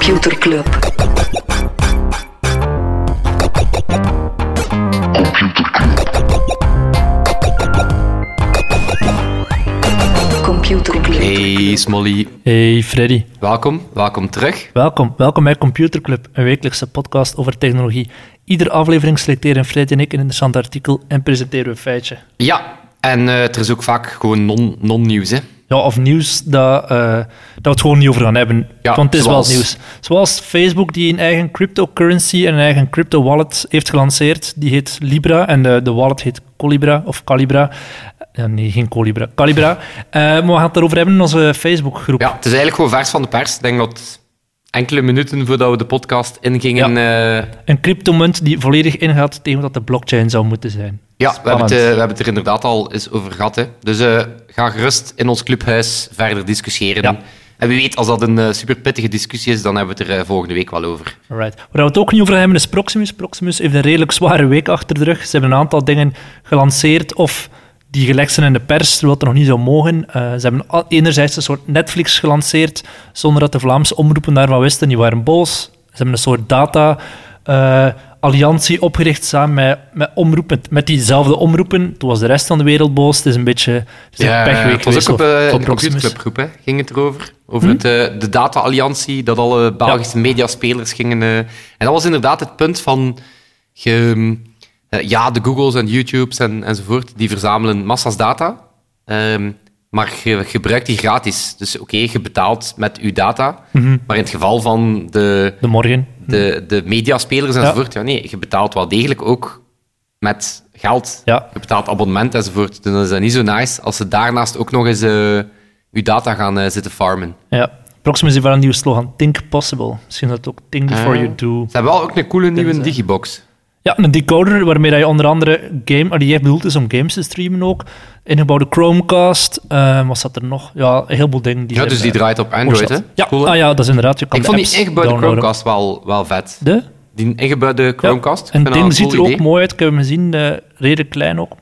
Computer Club. Computer Club. Hey Smolly, Hey Freddy, welkom, welkom terug. welkom. Welkom bij Computer Club, een wekelijkse podcast over technologie. Iedere aflevering selecteren Freddy en ik een interessant artikel en presenteren we een feitje. Ja, en eh, er is ook vaak gewoon non- non-nieuws, hè. Ja, of nieuws dat, eh, dat we het gewoon niet over gaan hebben. Ja, Want het is zoals- wel nieuws. Zoals Facebook die een eigen cryptocurrency en een eigen crypto wallet heeft gelanceerd. Die heet Libra en de, de wallet heet Colibra of Calibra. Ja, nee, geen Colibra. Calibra. Eh, maar we gaan het erover hebben in onze Facebookgroep. Ja, het is eigenlijk gewoon vers van de pers. Ik denk dat enkele minuten voordat we de podcast ingingen... Ja, Een cryptomunt die volledig ingaat tegen wat de blockchain zou moeten zijn. Ja we, hebben het, eh, we hebben het er inderdaad al eens over gehad. Hè. Dus eh, ga gerust in ons clubhuis verder discussiëren. Ja. En wie weet, als dat een eh, super pittige discussie is, dan hebben we het er volgende week wel over. Right. Waar we het ook niet over hebben is Proximus. Proximus heeft een redelijk zware week achter de rug. Ze hebben een aantal dingen gelanceerd of die gelekt zijn in de pers, terwijl het nog niet zou mogen. Ze hebben enerzijds een soort Netflix gelanceerd, zonder dat de Vlaamse omroepen daarvan wisten. Die waren boos. Ze hebben een soort data-alliantie opgericht samen met, met omroepen, met diezelfde omroepen. Toen was de rest van de wereld boos. Het is een beetje het is een pechweek het was geweest ook op eh, een Proximus. computerclubgroep, hè. ging het erover. Over het, eh, de data-alliantie, dat alle Belgische mediaspelers gingen... eh, en dat was inderdaad het punt van... ge- eh, ja, de Googles en YouTubes en, enzovoort, die verzamelen massa's data. Ehm, maar je gebruikt die gratis. Dus oké, je betaalt met je data. Mhm. Maar in het geval van de, De morgen. de, de mediaspelers enzovoort, ja. nee, je betaalt wel degelijk ook met geld. Ja. Je betaalt abonnement enzovoort. Dus dan is dat niet zo nice als ze daarnaast ook nog eens eh je data gaan eh, zitten farmen. Ja. Proximus heeft wel een nieuwe slogan. Think possible. Misschien dat ook Think before Ah. you do. Ze hebben wel ook een coole nieuwe digibox. Ja, een decoder waarmee je onder andere game, die echt bedoeld is om games te streamen ook. Ingebouwde Chromecast. eh, wat zat er nog? Ja, een heleboel dingen. Die Ja, dus die eh, draait op Android, hè? Ja, Cool, hè? ah, ja, dat is inderdaad. Je kan Ik de vond die ingebouwde. Chromecast wel, wel vet. De? Die ingebouwde Chromecast. Ja. En het ding ziet cool er ook mooi uit. Ik heb hem gezien. eh, redelijk klein ook.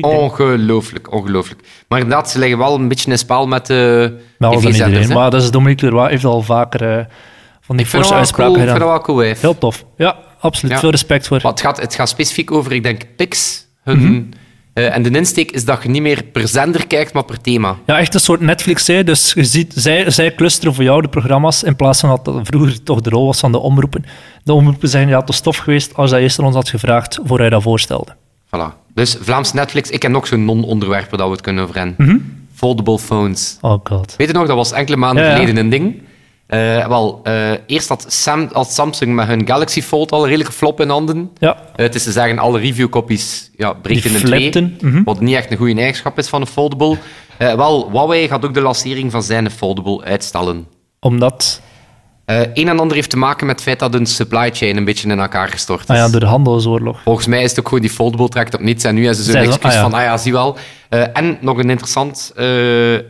Ongelooflijk, ongelooflijk. Maar inderdaad, ze leggen wel een beetje in spel met de tv-zenders. iedereen. hè. Maar dat is Dominique Leroy. heeft al vaker eh, van die forse uitspraken cool, ik vind gedaan. dat wel cool. Heel tof. Ja, absoluut. Ja. Veel respect voor. Maar het gaat, het gaat specifiek over, ik denk, Pix. Hun, Mhm. eh, en de insteek is dat je niet meer per zender kijkt, maar per thema. Ja, echt een soort Netflix. Hè. Dus je ziet, zij, zij clusteren voor jou de programma's in plaats van dat dat vroeger toch de rol was van de omroepen. De omroepen zijn ja, te stof geweest als hij eerst aan ons had gevraagd voor hij dat voorstelde. Voilà. Dus Vlaams Netflix, ik heb nog zo'n non-onderwerp waar we het kunnen over hebben. Mhm. Foldable phones. Oh god. Weet je nog, dat was enkele maanden Ja, ja. geleden een ding. Eh, wel, eh, eerst had, Sam, had Samsung met hun Galaxy Fold al een redelijke flop in handen. Ja, Eh, het is te zeggen, alle reviewcopies ja, breken in twee. mhm. Wat niet echt een goede eigenschap is van een foldable. Wel, Huawei gaat ook de lancering van zijn foldable uitstellen. omdat... Een en ander heeft te maken met het feit dat hun supply chain een beetje in elkaar gestort is. Ah ja, door de handelsoorlog. Volgens mij is het ook gewoon die foldable trekt op niets. En nu is ze zo'n excuus ah ja. van, ah ja, zie wel. En nog een interessant,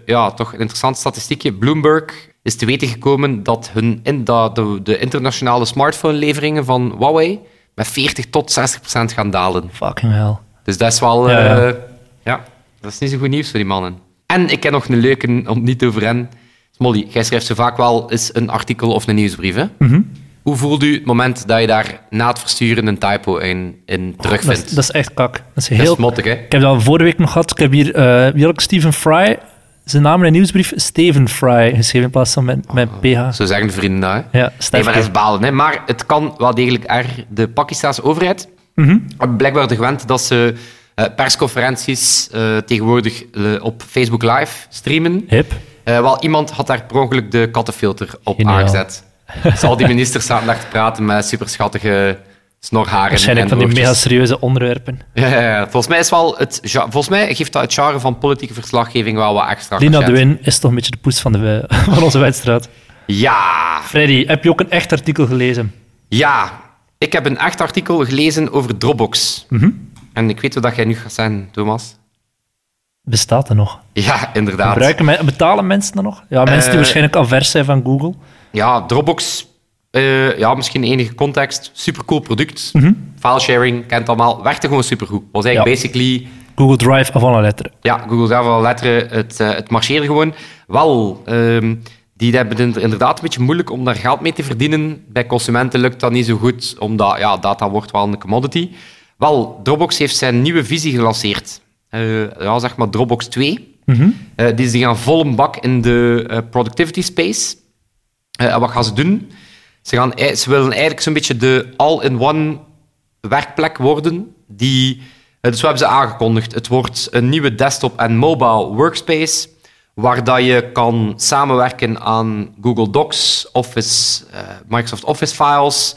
ja, toch een interessant statistiekje. Bloomberg is te weten gekomen dat, hun in, dat de, de internationale smartphone-leveringen van Huawei met 40 tot 60 procent gaan dalen. Fucking hell. Dus dat is wel... Ja, eh, ja. ja, dat is niet zo goed nieuws voor die mannen. En ik heb nog een leuke om niet over hen. Smolly, jij schrijft zo vaak wel eens een artikel of een nieuwsbrief, hè? Mhm. Hoe voelt u het moment dat je daar na het versturen een typo in, in Dat terugvindt? is, dat is echt kak. Dat is Dat heel... is mottig, hè? Ik heb dat vorige week nog gehad. Ik heb hier, eh ik? Stephen Fry, zijn naam in een nieuwsbrief, Steven Fry, geschreven in plaats van met, met PH. Zo zeggen de vrienden dat, hè? Ja, Nee, maar dat is balen, hè? Maar het kan wel degelijk er. De Pakistanse overheid hebben blijkbaar de gewend dat ze eh, persconferenties eh, tegenwoordig eh, op Facebook Live streamen. Hip. Eh, wel, iemand had daar per ongeluk de kattenfilter op Geniaal. aangezet. Dus al die ministers zaten daar te praten met superschattige snorharen Waarschijnlijk en van die mega serieuze onderwerpen. Ja, ja, ja. Volgens mij, is wel het, volgens mij geeft dat het genre van politieke verslaggeving wel wat extra Lina de Win is toch een beetje de poes van, de, van onze wedstrijd. Ja, Freddy, heb je ook een echt artikel gelezen? ja. Ik heb een echt artikel gelezen over Dropbox. Mhm. En ik weet wat jij nu gaat zeggen, Thomas. Bestaat er nog? Ja, inderdaad. Gebruiken, betalen mensen dat nog? Ja, mensen die Eh, waarschijnlijk avers zijn van Google. Ja, Dropbox, eh, ja, misschien enige context. Supercool product. Mhm. Filesharing, kent allemaal. Werkte gewoon supergoed. Was eigenlijk Ja. basically Google Drive avant la lettre. Ja, Google Java letteren, het, eh, het marcheerde gewoon. Wel, ehm, die hebben het inderdaad een beetje moeilijk om daar geld mee te verdienen. Bij consumenten lukt dat niet zo goed, omdat ja, data wordt wel een commodity. Wel, Dropbox heeft zijn nieuwe visie gelanceerd. Uh, ja, zeg maar Dropbox 2. Mm die, die gaan vol een bak in de uh, productivity space. en wat gaan ze doen? Ze, gaan, ze willen eigenlijk zo'n beetje de all-in-one werkplek worden. Die, dus we hebben ze aangekondigd. Het wordt een nieuwe desktop en mobile workspace waar dat je kan samenwerken aan Google Docs, Office, uh, Microsoft Office files.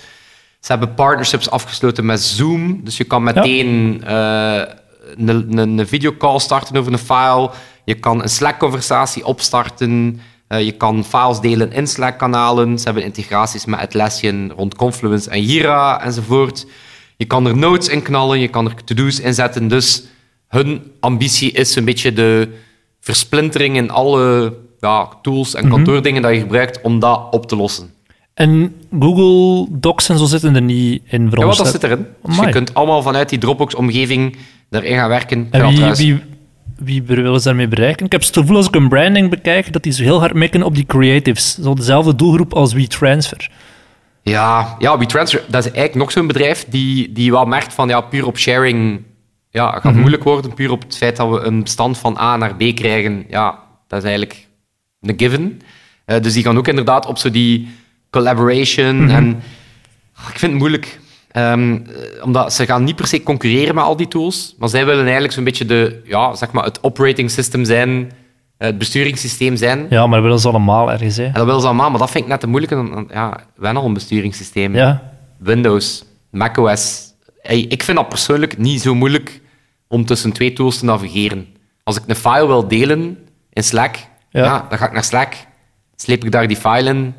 Ze hebben partnerships afgesloten met Zoom, dus je kan meteen ja. uh, een, een, videocall starten over een file. Je kan een Slack-conversatie opstarten. Uh, je kan files delen in Slack-kanalen. Ze hebben integraties met Atlassian rond Confluence en Jira enzovoort. Je kan er notes in knallen, je kan er to-do's inzetten. Dus hun ambitie is een beetje de versplintering in alle ja, tools en mhm. kantoordingen dat je gebruikt om dat op te lossen. En Google Docs en zo zitten er niet in, Ja, wat dat zit erin. Dus je kunt allemaal vanuit die Dropbox-omgeving erin gaan werken. En wie, wie, wie willen ze daarmee bereiken? Ik heb het gevoel als ik een branding bekijk, dat die zo heel hard mikken op die creatives. Zo dezelfde doelgroep als WeTransfer. Ja, ja WeTransfer, dat is eigenlijk nog zo'n bedrijf die, die wel merkt van ja, puur op sharing ja, het gaat mhm. moeilijk worden, puur op het feit dat we een bestand van A naar B krijgen. Ja, dat is eigenlijk een given. Uh, dus die gaan ook inderdaad op zo die collaboration. Mhm. En ah, ik vind het moeilijk. Um, omdat ze gaan niet per se concurreren met al die tools, maar zij willen eigenlijk zo'n beetje de, ja, zeg maar het operating system zijn, het besturingssysteem zijn. Ja, maar dat willen ze allemaal ergens. Hè? dat willen ze allemaal, maar dat vind ik net te moeilijk. Ja, we hebben al een besturingssysteem. Ja. Windows, macOS, ik vind dat persoonlijk niet zo moeilijk om tussen twee tools te navigeren. Als ik een file wil delen in Slack, ja. dan ga ik naar Slack, sleep ik daar die file in.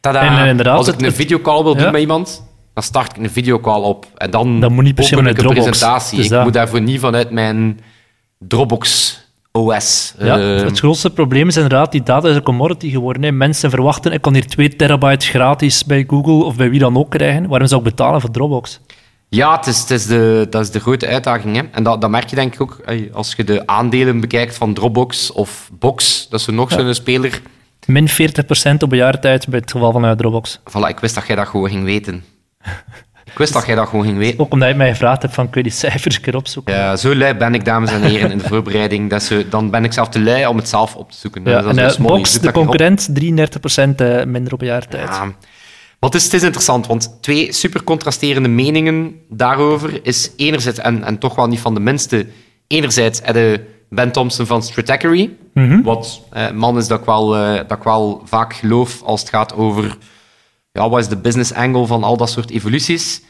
Tada. En, Als ik een videocall wil doen met iemand, dan start ik een videocall op. En dan, dan moet niet per se een presentatie. Dus ik moet daarvoor niet vanuit mijn Dropbox OS. Ja, uh, het grootste probleem is inderdaad, die data is een commodity geworden. Hè. Mensen verwachten, ik kan hier 2 terabyte gratis bij Google of bij wie dan ook krijgen. Waarom zou ik betalen voor Dropbox? Ja, het is, het is de, dat is de grote uitdaging. Hè. En dat, dat merk je denk ik ook als je de aandelen bekijkt van Dropbox of Box. Dat is nog ja. zo'n speler. Min 40% op een jaar tijd bij het geval van Dropbox. Voilà, ik wist dat jij dat gewoon ging weten. Ik wist dat jij dat gewoon ging weten. Ook omdat je mij gevraagd hebt van, kun je die cijfers keer opzoeken? Ja, zo lui ben ik, dames en heren, in de voorbereiding. Dat zo, dan ben ik zelf te lui om het zelf op te zoeken. Ja, en, uh, Box, de concurrent, 33% uh, minder op een jaar tijd. Ja, maar het is, het is interessant, want twee super contrasterende meningen daarover is enerzijds, en, en toch wel niet van de minste, enerzijds de Ben Thompson van Stratechery, mm wat eh, man is dat ik, wel, eh, dat ik wel vaak geloof als het gaat over ja, wat is de business angle van al dat soort evoluties.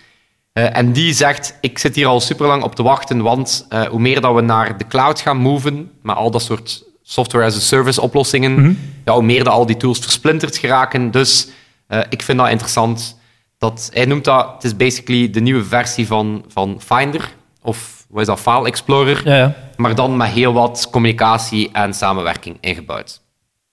Uh, en die zegt, ik zit hier al super lang op te wachten, want uh, hoe meer dat we naar de cloud gaan moven, met al dat soort software as a service oplossingen, mm ja, hoe meer dat al die tools versplinterd geraken. Dus uh, ik vind dat interessant. Dat, hij noemt dat, het is basically de nieuwe versie van, van Finder, of wat is dat, File Explorer, ja, ja. maar dan met heel wat communicatie en samenwerking ingebouwd.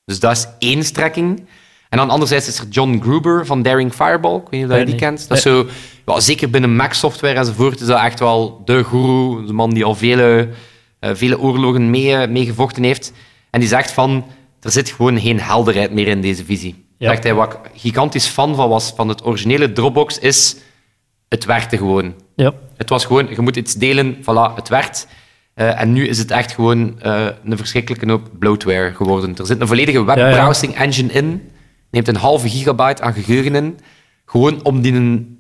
Dus dat is één strekking. En dan anderzijds is er John Gruber van Daring Fireball. Ik weet niet of je die kent. Dat is zo, ja, zeker binnen Mac-software enzovoort is dat echt wel de guru, de man die al vele, uh, vele oorlogen meegevochten mee heeft. En die zegt van, er zit gewoon geen helderheid meer in deze visie. Ja. hij, wat ik gigantisch fan van was van het originele Dropbox, is het werkte gewoon. Ja. Het was gewoon, je moet iets delen, voilà, het werkt. Uh, en nu is het echt gewoon uh, een verschrikkelijke hoop bloatware geworden. Er zit een volledige webbrowsing engine in, neemt een halve gigabyte aan geheugen in, gewoon om die een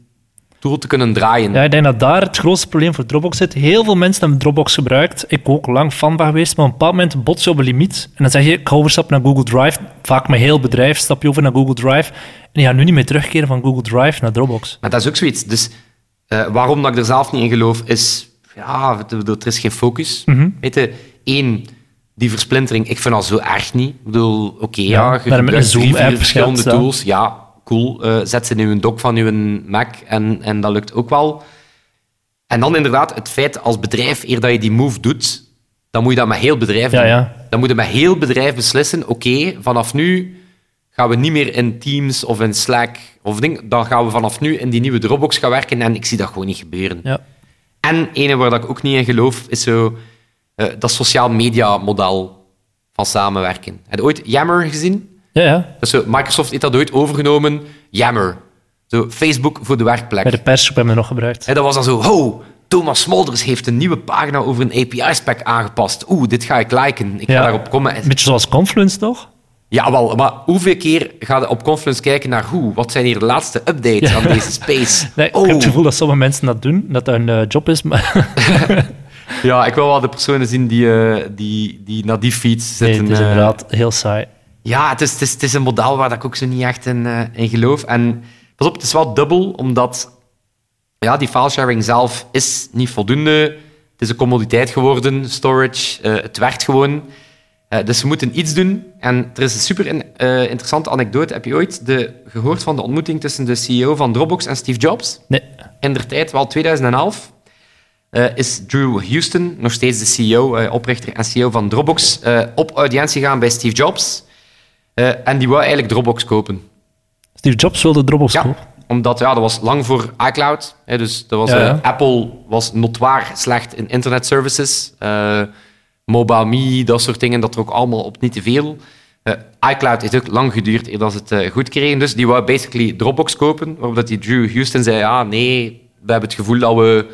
tool te kunnen draaien. Ja, ik denk dat daar het grootste probleem voor Dropbox zit. Heel veel mensen hebben Dropbox gebruikt. Ik ook lang fan van geweest, maar op een bepaald moment bots je op een limiet. En dan zeg je, ik ga overstappen naar Google Drive. Vaak met heel bedrijf stap je over naar Google Drive. En je gaat nu niet meer terugkeren van Google Drive naar Dropbox. Maar dat is ook zoiets. Dus uh, waarom dat ik er zelf niet in geloof, is... Ja, er is geen focus. Mm Weet je, één die versplintering, ik vind dat zo erg niet. Ik bedoel, oké, okay, ja, ja, je gebruikt drie, vier verschillende tools. Ja, cool, uh, zet ze in uw dock van uw Mac en, en dat lukt ook wel. En dan inderdaad het feit als bedrijf, eer dat je die move doet, dan moet je dat met heel bedrijf doen. Ja, Dan moet je met heel bedrijf beslissen, oké, vanaf nu gaan we niet meer in Teams of in Slack of ding, dan gaan we vanaf nu in die nieuwe Dropbox gaan werken en ik zie dat gewoon niet gebeuren. Ja. En ene waar ik ook niet in geloof, is zo uh, dat sociaal media model van samenwerken. Heb je ooit Yammer gezien? Ja, ja. Dus Microsoft heeft dat ooit overgenomen. Yammer. Zo, Facebook voor de werkplek. Bij de persgroep hebben we nog gebruikt. En dat was dan zo, ho, Thomas Smolders heeft een nieuwe pagina over een API-spec aangepast. Oeh, dit ga ik liken. Ik ga Ja. daarop komen. Een beetje zoals Confluence, toch? Ja, wel, maar hoeveel keer ga je op Confluence kijken naar hoe? Wat zijn hier de laatste updates aan deze space? Nee, oh, Ik heb het gevoel dat sommige mensen dat doen, dat dat een eh, job is, maar ja, ik wil wel de personen zien die, eh, die, die naar die feeds nee, zitten. het is eh. inderdaad heel saai. Ja, het is, het, is, het is een model waar ik ook zo niet echt in, eh, in geloof. En pas op, het is wel dubbel, omdat ja, die filesharing zelf is niet voldoende. Het is een commoditeit geworden, storage, het werkt gewoon. Dus we moeten iets doen. En er is een super in- interessante anekdote. Heb je ooit de, gehoord van de ontmoeting tussen de CEO van Dropbox en Steve Jobs? Nee. in der tijd, wel 2011, eh, is Drew Houston, nog steeds de CEO, eh, oprichter en CEO van Dropbox, eh, op audiëntie gegaan bij Steve Jobs. En die wou eigenlijk Dropbox kopen. Steve Jobs wilde Dropbox Ja, kopen. omdat ja, dat was lang voor iCloud. Hè, dus dat was, Ja, ja. Apple was notoir slecht in internet services. Mobile Me, dat soort dingen, dat er ook allemaal op niet te veel. ICloud heeft ook lang geduurd eer dat ze het goed kregen. Dus die wou basically Dropbox kopen. Waarop dat die Drew Houston zei, ja, nee, we hebben het gevoel dat we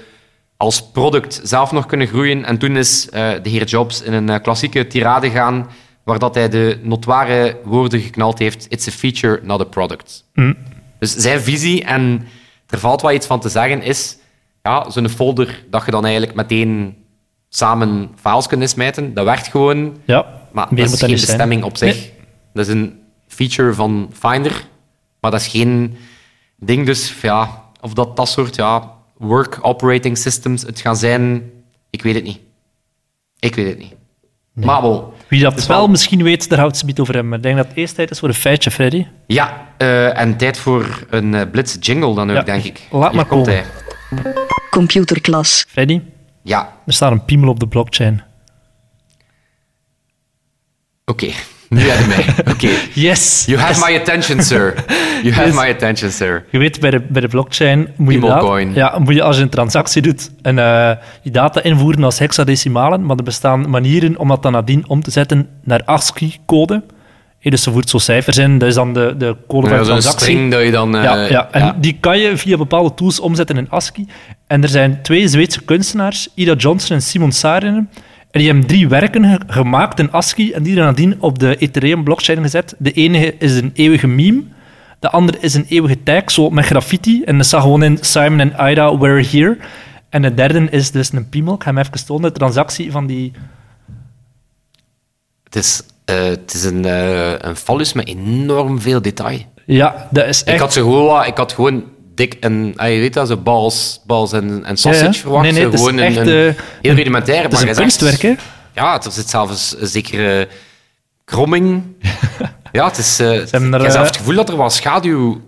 als product zelf nog kunnen groeien. En toen is eh, de heer Jobs in een eh, klassieke tirade gaan, waar dat hij de notoire woorden geknald heeft, it's a feature, not a product. Dus zijn visie, en er valt wel iets van te zeggen, is ja, zo'n folder dat je dan eigenlijk meteen samen files kunt smijten. Dat werkt gewoon, Ja, maar dat is geen zijn. bestemming op zich. Nee. Dat is een feature van Finder, maar dat is geen ding. Dus ja, of dat dat soort ja, work operating systems het gaan zijn, ik weet het niet. Ik weet het niet. Maar wel, Wie dat Dus wel, wel- misschien weet, daar houdt ze niet over hebben. Maar ik denk dat het eerst tijd is voor een feitje, Freddy. ja, eh, en tijd voor een eh, blitz jingle dan ook, Ja, denk ik. laat Hier maar komt komen. hij. Computerklas. Freddy, Ja, er staat een piemel op de blockchain. oké. Nu heb je mij. Oké. Yes! You have my attention, sir. You have Yes. my attention, sir. Je weet, bij de, bij de blockchain moet je, ja, moet je als je een transactie doet en eh die data invoeren als hexadecimalen, maar er bestaan manieren om dat dan nadien om te zetten naar ASCII-code. Eh, Dus ze voert zo cijfers in, dat is dan de, de code van Ja, de transactie. string dat je dan... eh, ja, ja, en die kan je via bepaalde tools omzetten in ASCII. En er zijn twee Zweedse kunstenaars, Ida Johnson en Simon Saarinen, en die hebben drie werken ge- gemaakt in ASCII en die er nadien op de Ethereum-blockchain gezet. De ene is een eeuwige meme, de andere is een eeuwige tag, zo met graffiti. En dat staat gewoon in Simon en Ida, we're here. En de derde is dus een piemel. Ik ga hem even tonen, de transactie van die... Het is, eh, het is een, eh een fallus met enorm veel detail. Ja, dat is echt... Ik had, ze gewoon, ik had gewoon dik en... ah, je weet dat, zo balls, balls en, en sausage Ja, ja. verwacht. Nee, nee, het is gewoon echt, een, een eh, heel rudimentair. Het is maar een je zegt- kunstwerk, hè? Ja, er zit zelfs een zekere kromming. ja, het is... hebben er, ik heb eh, het gevoel dat er wat schaduw...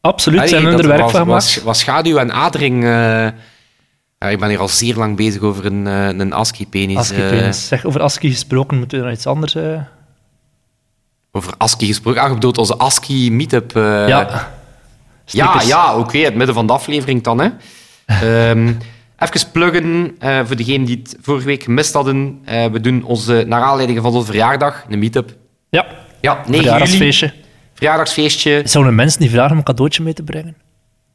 Absoluut, Allee, ze hebben dat er werk van was, gemaakt. was schaduw en adering... ja, ik ben hier al zeer lang bezig over een, een ASCII-penis. ASCII. Zeg, over ASCII gesproken, moeten we naar iets anders... over ASCII gesproken. Ah, je bedoelt onze ASCII-meetup. eh, ja. Ja, Stickers. ja oké, het midden van de aflevering dan. Hè. Ehm, even pluggen eh, voor degenen die het vorige week gemist hadden. Eh, we doen onze, naar aanleiding van onze verjaardag, een meetup. Ja, Ja, 9 juli. verjaardagsfeestje. Verjaardagsfeestje. Zouden mensen die vragen om een cadeautje mee te brengen?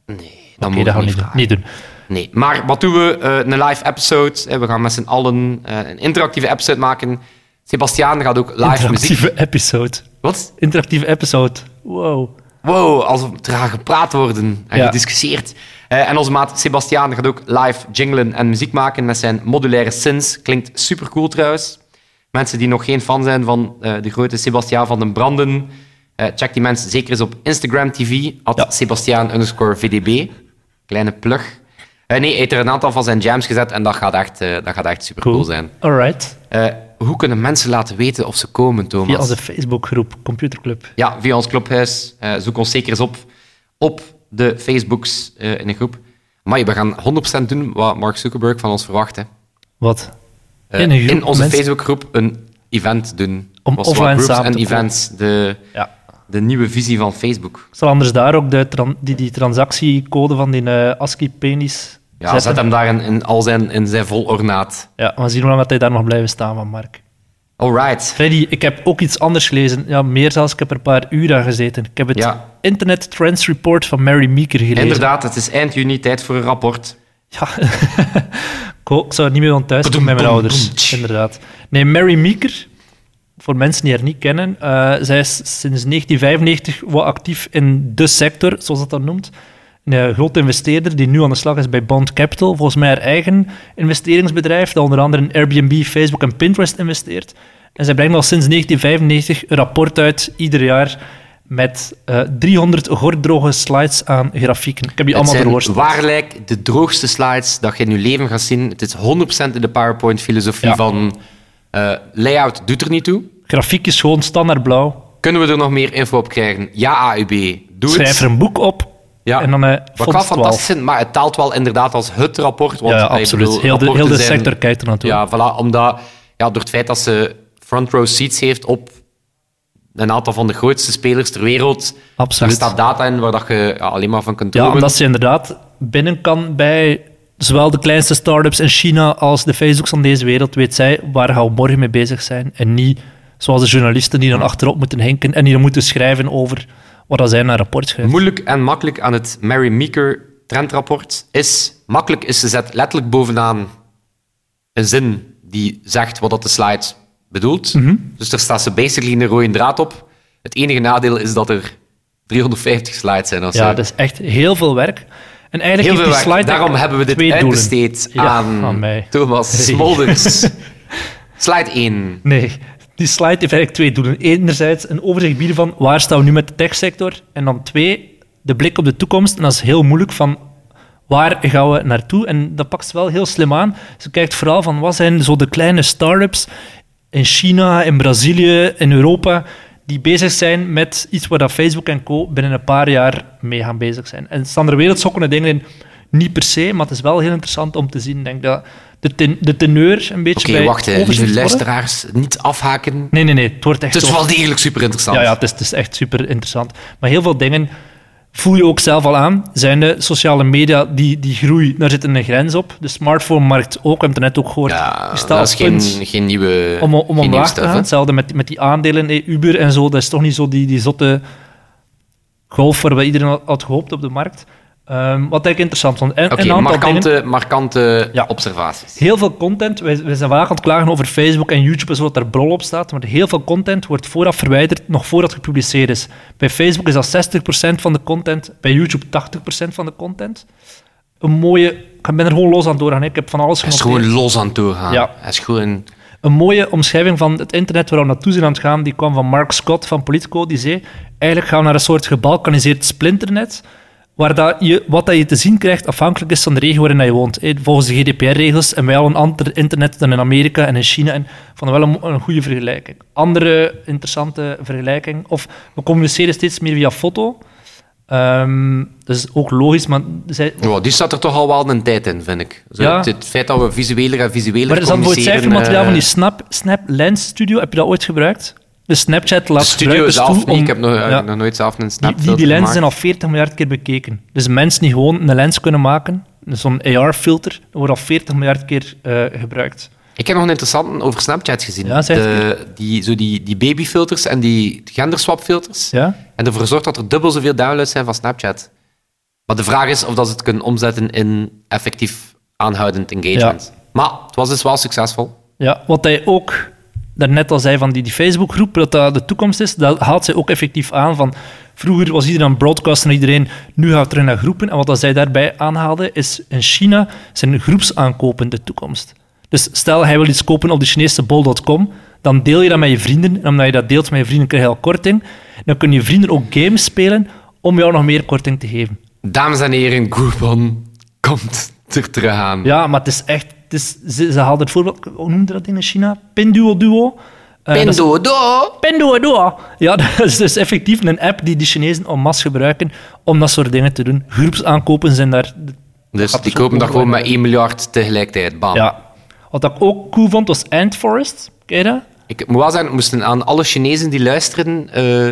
Nee, dat gaan we niet niet doen. Niet. Nee, maar wat doen we? Eh, een live episode. We gaan met z'n allen een interactieve episode maken. Sebastiaan gaat ook live muziek... Interactieve episode. Wat? Interactieve episode. Wow. Wow, als er gepraat worden en Ja. gediscussieerd. Eh, en onze maat Sebastiaan gaat ook live jinglen en muziek maken met zijn modulaire synths. Klinkt super cool trouwens. Mensen die nog geen fan zijn van eh, de grote Sebastiaan van den Branden, eh, check die mensen zeker eens op Instagram TV, at Ja. Sebastiaan underscore VDB. Kleine plug. Nee, hij heeft er een aantal van zijn jams gezet en dat gaat echt, dat gaat echt super cool, Cool. zijn. Alright. Hoe kunnen mensen laten weten of ze komen, Thomas? Via onze Facebookgroep, Computerclub. Ja, via ons clubhuis. Eh, zoek ons zeker eens op op de Facebooks eh, in de groep. Maar we gaan 100% doen wat Mark Zuckerberg van ons verwacht. Hè. Wat? Eh, In in onze mensen- Facebookgroep een event doen. Om offline samen en te events, de, Ja. de nieuwe visie van Facebook. Ik zal anders daar ook de die, die transactiecode van die ASCII-penis Ja, zetten. zet hem daar in, in, al zijn, in zijn vol ornaat. Ja, we zien hoe lang dat hij daar nog blijven staan van Mark. Alright. Freddy, ik heb ook iets anders gelezen. Ja, meer zelfs, ik heb er een paar uur aan gezeten. Ik heb het Ja. Internet Trends Report van Mary Meeker gelezen. Inderdaad, het is eind juni, tijd voor een rapport. Ja, ik zou het niet meer van thuis komen met mijn ouders. Inderdaad. Nee, Mary Meeker, voor mensen die haar niet kennen, eh, zij is sinds 1995 wat actief in de sector, zoals dat dan noemt. Een grote investeerder die nu aan de slag is bij Bond Capital. Volgens mij haar eigen investeringsbedrijf, dat onder andere in Airbnb, Facebook en Pinterest investeert. En zij brengt al sinds 1995 een rapport uit, ieder jaar, met eh 300 gorddroge slides aan grafieken. Ik heb die allemaal zijn doorworsteld. waarlijk de droogste slides dat je in je leven gaat zien. Het is 100% in de PowerPoint-filosofie Ja. van eh, layout doet er niet toe. Grafiek is gewoon standaard blauw. Kunnen we er nog meer info op krijgen? Ja, AUB. Doe Schrijf het. er een boek op Ja. en dan eh Wat 12. fantastisch vind, maar het taalt wel inderdaad als het rapport. Want, Ja, eh, absoluut. bedoel, heel, de, heel de zijn- sector kijkt er naartoe. Ja, voilà, omdat ja, door het feit dat ze front row seats heeft op een aantal van de grootste spelers ter wereld, daar Absoluut. staat data in waar dat je ja, alleen maar van kunt Ja, dromen. omdat ze inderdaad binnen kan bij zowel de kleinste start-ups in China als de Facebooks van deze wereld, weet zij waar gaan we morgen mee bezig zijn. En niet zoals de journalisten die dan achterop moeten hinken en die dan moeten schrijven over wat zij naar rapport schrijven. Moeilijk en makkelijk aan het Mary Meeker trendrapport is... Makkelijk is, ze zet letterlijk bovenaan een zin die zegt wat dat de slide bedoelt. Mhm. Dus daar staat ze basically een rode draad op. Het enige nadeel is dat er 350 slides zijn zo. Ja, dat is echt heel veel werk. En eigenlijk Heel heeft die slide Daarom hebben we dit uitbesteed Ja, aan, aan. Thomas Hey. Smolders. Slide 1. Nee, die slide heeft eigenlijk twee doelen. Enerzijds een overzicht bieden van waar staan we nu met de techsector. En dan twee, de blik op de toekomst. En dat is heel moeilijk van waar gaan we naartoe. En dat pakt ze wel heel slim aan. Ze kijkt vooral van wat zijn zo de kleine start-ups in China, in Brazilië, in Europa, die bezig zijn met iets waar dat Facebook en co. binnen een paar jaar mee gaan bezig zijn. En staan er wereldschokkende dingen in. Niet per se, maar het is wel heel interessant om te zien. Ik denk dat de, ten, de teneur een beetje Oké, bij wacht, hè. lieve luisteraars. Niet afhaken. Nee, nee, nee. Het wordt echt Het is wel degelijk super interessant. Ja, ja het, is, het is echt super interessant. Maar heel veel dingen voel je ook zelf al aan. Zijn de sociale media, die, die groei, daar zit een grens op. De smartphone-markt ook, we hebben het net ook gehoord. Ja, die staat dat is geen, geen nieuwe om, om omlaag te stuff, gaan. hè. Hetzelfde met, met die aandelen, Uber en zo. Dat is toch niet zo die, die zotte golf waar we iedereen had gehoopt op de markt. Ehm, wat ik interessant vond. En, een aantal dingen- markante, Ja. observaties. Heel veel content. Wij, wij zijn vaak aan het klagen over Facebook en YouTube en zo, dat daar brol op staat. Maar heel veel content wordt vooraf verwijderd, nog voordat het gepubliceerd is. Bij Facebook is dat 60% van de content, bij YouTube 80% van de content. Een mooie... Ik ben er gewoon los aan doorgaan. Ik heb van alles Hij is genoteerd. gewoon los aan het doorgaan. Ja. Hij is gewoon... Een mooie omschrijving van het internet waar we naartoe zijn aan het gaan, die kwam van Mark Scott van Politico. Die zei, eigenlijk gaan we naar een soort gebalkaniseerd splinternet, waar dat je, wat dat je te zien krijgt afhankelijk is van de regio waarin dat je woont. Volgens de GDPR-regels en wij al een ander internet dan in Amerika en in China. En van wel een, een goede vergelijking. Andere interessante vergelijking. Of we communiceren steeds meer via foto. Ehm, dat is ook logisch, maar zij, Ja, die staat er toch al wel een tijd in, vind ik. Zo, Ja. het, het feit dat we visueler en visueler Maar is dan voor het communiceren... cijfermateriaal van die eh, Snap, Snap Lens Studio, heb je dat ooit gebruikt? De Snapchat laat studio zelf niet. Ik heb nog, ja, nog nooit zelf een die, snap die, die lenzen zijn al 40 miljard keer bekeken. Dus mensen die gewoon een lens kunnen maken, zo'n AR-filter, wordt al 40 miljard keer eh, gebruikt. Ik heb nog een interessante over Snapchat gezien. Ja, de, die, zo die, die babyfilters en die genderswapfilters. Ja? En ervoor zorgt dat er dubbel zoveel downloads zijn van Snapchat. Maar de vraag is of dat ze het kunnen omzetten in effectief aanhoudend engagement. Maar het was dus wel succesvol. Ja, wat hij ook daarnet al zei van die, die Facebook-groep, dat dat de toekomst is, dat haalt zij ook effectief aan van vroeger was iedereen aan broadcasten en iedereen, nu gaat het terug naar groepen. En wat dat zij daarbij aanhaalde, is in China zijn groepsaankopen de toekomst. Dus stel, hij wil iets kopen op de Chinese bol.com, dan deel je dat met je vrienden. En omdat je dat deelt met je vrienden, krijg je al korting. Dan kunnen je vrienden ook games spelen om jou nog meer korting te geven. Dames en heren, Groupon komt er terug aan. Ja, maar het is echt... Is, ze, ze haalden het voorbeeld... Hoe noemde dat in China? Pinduo Duo. Eh, dat is- Pinduoduo. Pinduoduo. Ja, dat is dus effectief een app die de Chinezen en masse gebruiken om dat soort dingen te doen. Groepsaankopen zijn daar... Dus die zo kopen dat gewoon met overal 1 miljard tegelijkertijd. Bam. Ja. Wat ik ook cool vond, was Ant Forest. Ken je dat? Ik moet wel zeggen, moesten aan alle Chinezen die luisteren. eh,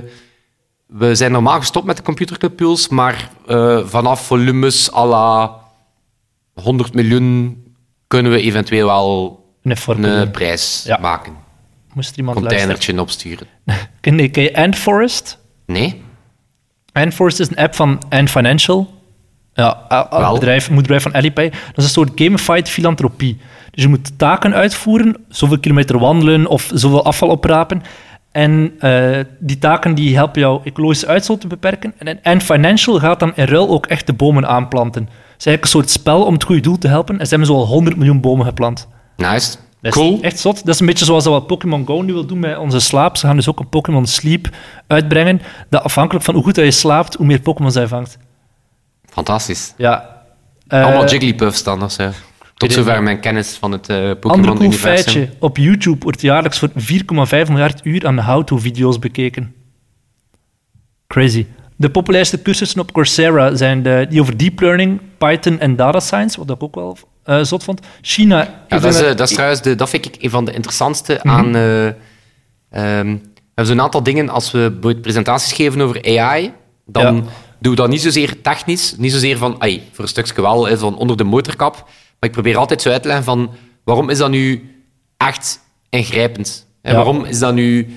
we zijn normaal gestopt met de computerclubpools, maar eh, vanaf volumes à la 100 miljoen kunnen we eventueel wel Nee, een prijs Ja. maken. Moest er iemand luisteren? containertje opsturen. Ken je, ken je Ant Forest? Nee? Ant Forest is een app van Ant Financial. Ja, a- a- Wel. bedrijf, van Alipay. Dat is een soort gamified filantropie. Dus je moet taken uitvoeren, zoveel kilometer wandelen of zoveel afval oprapen. En eh, die taken die helpen jou ecologische uitstoot te beperken. En Ant Financial gaat dan in ruil ook echt de bomen aanplanten. Het is eigenlijk een soort spel om het goede doel te helpen. En ze hebben zo al 100 miljoen bomen geplant. Nice. Dat is Cool. echt zot. Dat is een beetje zoals dat wat Pokémon Go nu wil doen met onze slaap. Ze gaan dus ook een Pokémon Sleep uitbrengen. Dat afhankelijk van hoe goed dat je slaapt, hoe meer Pokémon zij vangt. Fantastisch. Ja. Eh, Allemaal Jigglypuffs dan, of zo. Tot zover mijn kennis van het eh Ander Pokémon-universum. feitje. Op YouTube wordt jaarlijks voor 4,5 miljard uur aan how-to-video's bekeken. Crazy. De populairste cursussen op Coursera zijn de, die over deep learning, Python en data science, wat ik ook wel eh, zot vond. China... Ja, dat, is, eh, dat is trouwens de, dat vind ik een van de interessantste Mhm. aan. eh, ehm, we hebben zo'n aantal dingen als we presentaties geven over AI. Dan Ja. doen we dat niet zozeer technisch, niet zozeer van, ai, voor een stukje wel, van onder de motorkap. Maar ik probeer altijd zo uit te leggen van waarom is dat nu echt ingrijpend? En Ja. waarom is dat nu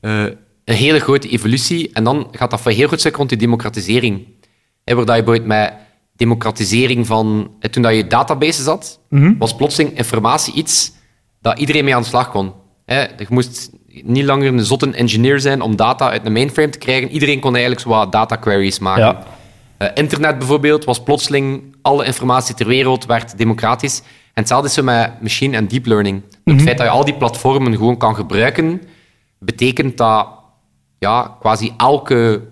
eh, een hele grote evolutie? En dan gaat dat een heel goed stuk rond die democratisering. Hè, waar dat je bijvoorbeeld met democratisering van... Toen dat je databases had, Mhm. was plotseling informatie iets dat iedereen mee aan de slag kon. Hè, je moest niet langer een zotte engineer zijn om data uit een mainframe te krijgen. Iedereen kon eigenlijk zo wat data queries maken. Ja. Eh, internet bijvoorbeeld was plotseling alle informatie ter wereld werd democratisch. En hetzelfde is zo met machine en deep learning. Het feit dat je al die platformen gewoon kan gebruiken, betekent dat ja, quasi elke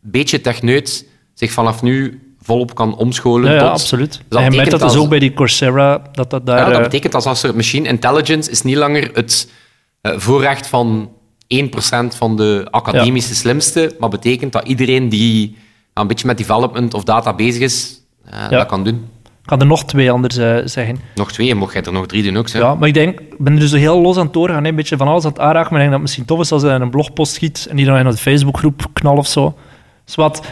beetje techneut zich vanaf nu volop kan omscholen. Ja, ja tot, absoluut. Dus en dat je merkt betekent dat dus als- ook bij die Coursera, dat dat daar... ja, dat eh, betekent dat als er machine intelligence is niet langer het eh, voorrecht van 1% van de academische slimste, maar betekent dat iedereen die een beetje met development of data bezig is, eh, dat kan doen. Ik kan er nog twee anders eh, zeggen. Nog twee, mocht jij er nog drie doen ook. Ja, maar ik denk, ik ben er dus heel los aan het doorgaan, hè, een beetje van alles aan het aanraken, maar ik denk dat het misschien tof is als je een blogpost schiet en die dan in een Facebookgroep knal of zo. Dus wat,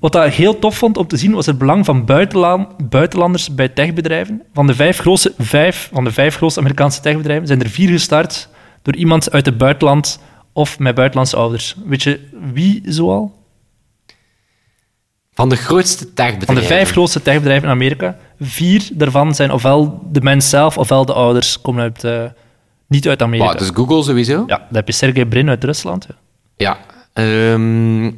wat ik heel tof vond om te zien, was het belang van buitenland, buitenlanders bij techbedrijven. Van de, vijf grootste, vijf, van de vijf grootste Amerikaanse techbedrijven zijn er vier gestart door iemand uit het buitenland of met buitenlandse ouders. Weet je wie zoal? Van de grootste Van techbedrijven. de vijf grootste techbedrijven in Amerika, vier daarvan zijn ofwel de mens zelf ofwel de ouders komen uit, eh, niet uit Amerika. Wow, dus Google sowieso? Ja, dan heb je Sergey Brin uit Rusland. ja. Ja. Ehm,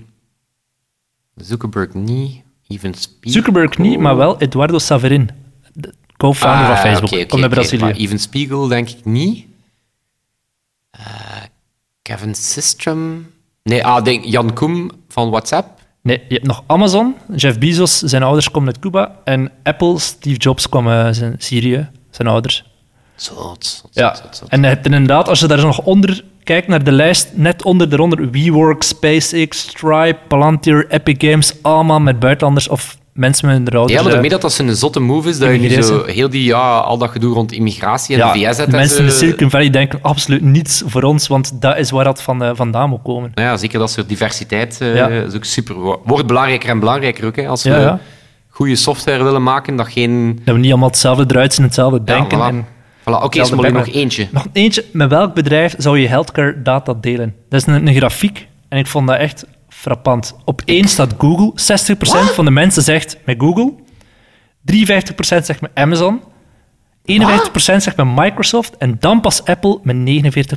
Zuckerberg niet. Even Spiegel. Zuckerberg niet, maar wel Eduardo Saverin, de co-founder van Ah, Facebook. oké, Komt uit. Brazilië. Maar Even Spiegel denk ik niet. Eh, Kevin Systrom. Nee, ah, denk Jan Koem van WhatsApp. Nee, je hebt nog Amazon. Jeff Bezos, zijn ouders komen uit Cuba. En Apple, Steve Jobs, kwam uit zijn Syrië, zijn ouders. Zot, zot, Ja, zot, zot. en je hebt inderdaad, als je daar nog onder kijkt naar de lijst, net onder eronder WeWork, SpaceX, Stripe, Palantir, Epic Games, allemaal met buitenlanders of mensen met hun ouders. Ja, maar eh, daarmee dat dat een zotte move is, dat je nu zo heel die, ja, al dat gedoe rond immigratie en ja, de VS de en mensen in de Silicon Valley denken absoluut niets voor ons, want dat is waar dat van, eh, vandaan moet komen. Nou ja, zeker dat soort diversiteit eh, Ja. is ook super. Wordt belangrijker en belangrijker ook. Hè, als we Ja, goede software willen maken, dat geen... Dat we niet allemaal hetzelfde eruit zien, hetzelfde denken. voilà. en Voilà, Oké, Smolly, nog eentje. Nog eentje, met welk bedrijf zou je healthcare data delen? Dat is een, een grafiek en ik vond dat echt frappant. Op één staat Google. 60% van de mensen zegt met Google. 53% zegt met Amazon. 51% zegt met Microsoft. En dan pas Apple met 49%.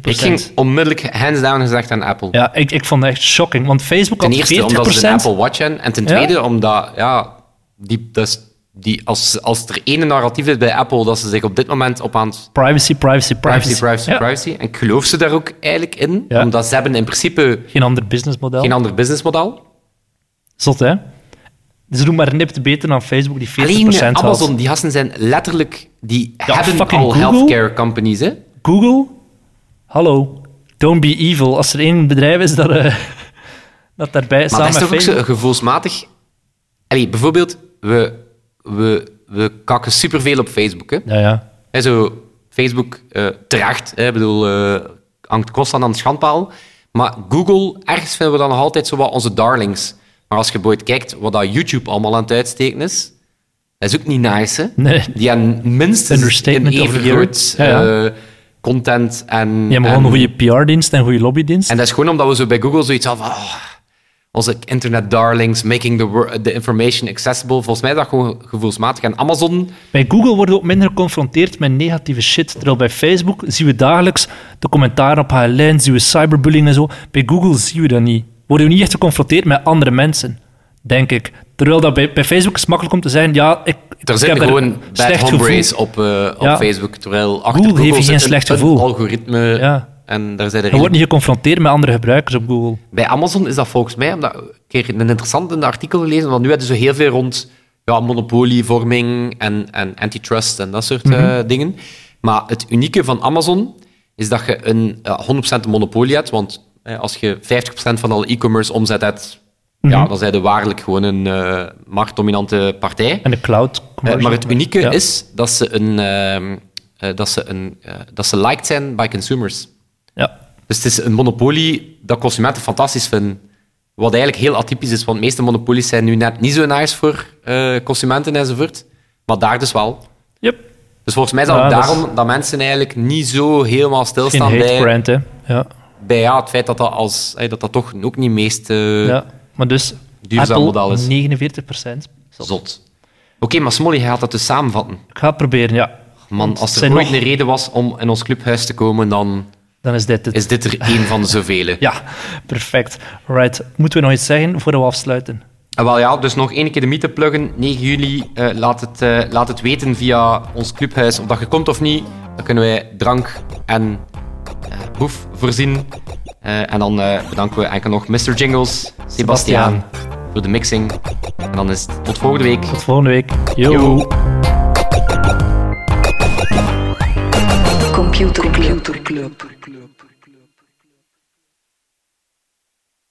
Ik ging onmiddellijk hands down gezegd aan Apple. Ja, ik, ik vond dat echt shocking. Want Facebook Ten had 40%. eerste omdat ze een Apple Watch hebben. En ten Ja. tweede omdat, ja, die, dat is- die, als, als er ene narratief is bij Apple dat ze zich op dit moment op aan het Privacy, privacy, privacy. privacy, privacy, Ja, privacy. En ik geloof ze daar ook eigenlijk in. Ja. Omdat ze hebben in principe Geen ander businessmodel. geen ander businessmodel. Zot, hè? Ze doen maar nipt beter dan Facebook, die 40% Alleen. Amazon, die gasten zijn letterlijk... Die hebben al Google. healthcare companies, hè. Google, hallo, don't be evil. Als er één bedrijf is dat, eh, dat daarbij Maar samen dat is toch ook zo gevoelsmatig... Allee, bijvoorbeeld, we, we, we kakken superveel op Facebook, hè. Ja, ja. Hè, zo, Facebook eh, terecht, hè, ik bedoel, eh, hangt constant aan de schandpaal. Maar Google, ergens vinden we dan nog altijd zo wat onze darlings. Maar als je bijvoorbeeld kijkt wat dat YouTube allemaal aan het uitsteken is, dat is ook niet nice, hè? Nee. Die hebben minstens een even the year. groot Ja, ja. eh, content en... Je hebt en, gewoon een goede PR-dienst en een goede lobbydienst. En dat is gewoon omdat we zo bij Google zoiets hadden van... oh, onze internet darlings, making the, the information accessible. Volgens mij is dat gewoon gevoelsmatig. En Amazon... Bij Google worden we ook minder geconfronteerd met negatieve shit. Terwijl bij Facebook zien we dagelijks de commentaren op HLN, zien we cyberbullying en zo. Bij Google zien we dat niet. Worden we niet echt geconfronteerd met andere mensen, denk ik. Terwijl dat bij, bij Facebook is makkelijk om te zeggen, ja, ik, ik Er heb zitten er gewoon bad slecht hombres op, eh, op Ja. Facebook. Terwijl achter Google Google, heeft geen slecht gevoel. algoritme. Ja. En daar zijn er Je wordt niet geconfronteerd met andere gebruikers op Google. Bij Amazon is dat volgens mij, omdat, ik een interessant artikel gelezen, want nu hebben ze heel veel rond ja, monopolievorming en, en antitrust en dat soort eh, dingen. Maar het unieke van Amazon is dat je een ja, 100% een monopolie hebt, want eh, als je 50% van alle e-commerce omzet hebt, ja, dan zijn je waarlijk gewoon een eh, marktdominante partij. En de cloud. Eh, maar het unieke Ja. is dat ze, een, ehm, eh, dat, ze een, eh, dat ze liked zijn bij consumers. Ja. Dus het is een monopolie dat consumenten fantastisch vinden. Wat eigenlijk heel atypisch is, want de meeste monopolies zijn nu net niet zo nice voor eh, consumenten enzovoort. Maar daar dus wel. Yep. Dus volgens mij is dat Ja, ook dat is- daarom dat mensen eigenlijk niet zo helemaal Geen stilstaan hate bij, brand, hè. Ja. bij ja, het feit dat dat, als, eh, dat, dat toch ook niet meest eh, ja. Maar dus, duurzaam Apple, model is. 49 procent. zot. Oké, maar Smolly, gaat dat dus samenvatten. Ik ga het proberen, ja. Man, als er ooit nog- een reden was om in ons clubhuis te komen, dan Dan is dit het. is dit er één van de zoveel. Ja, perfect. Right. Moeten we nog iets zeggen voordat we afsluiten? Ah, wel ja, dus nog één keer de mythe pluggen. 9 juli, eh, laat, het, eh, laat het weten via ons clubhuis of dat je komt of niet. Dan kunnen wij drank en eh, proef voorzien. Eh, en dan eh, bedanken we enkel nog Mr. Jingles, Sebastiaan, voor de mixing. En dan is het tot volgende week. Tot volgende week. Yo. Yo. Computer Club.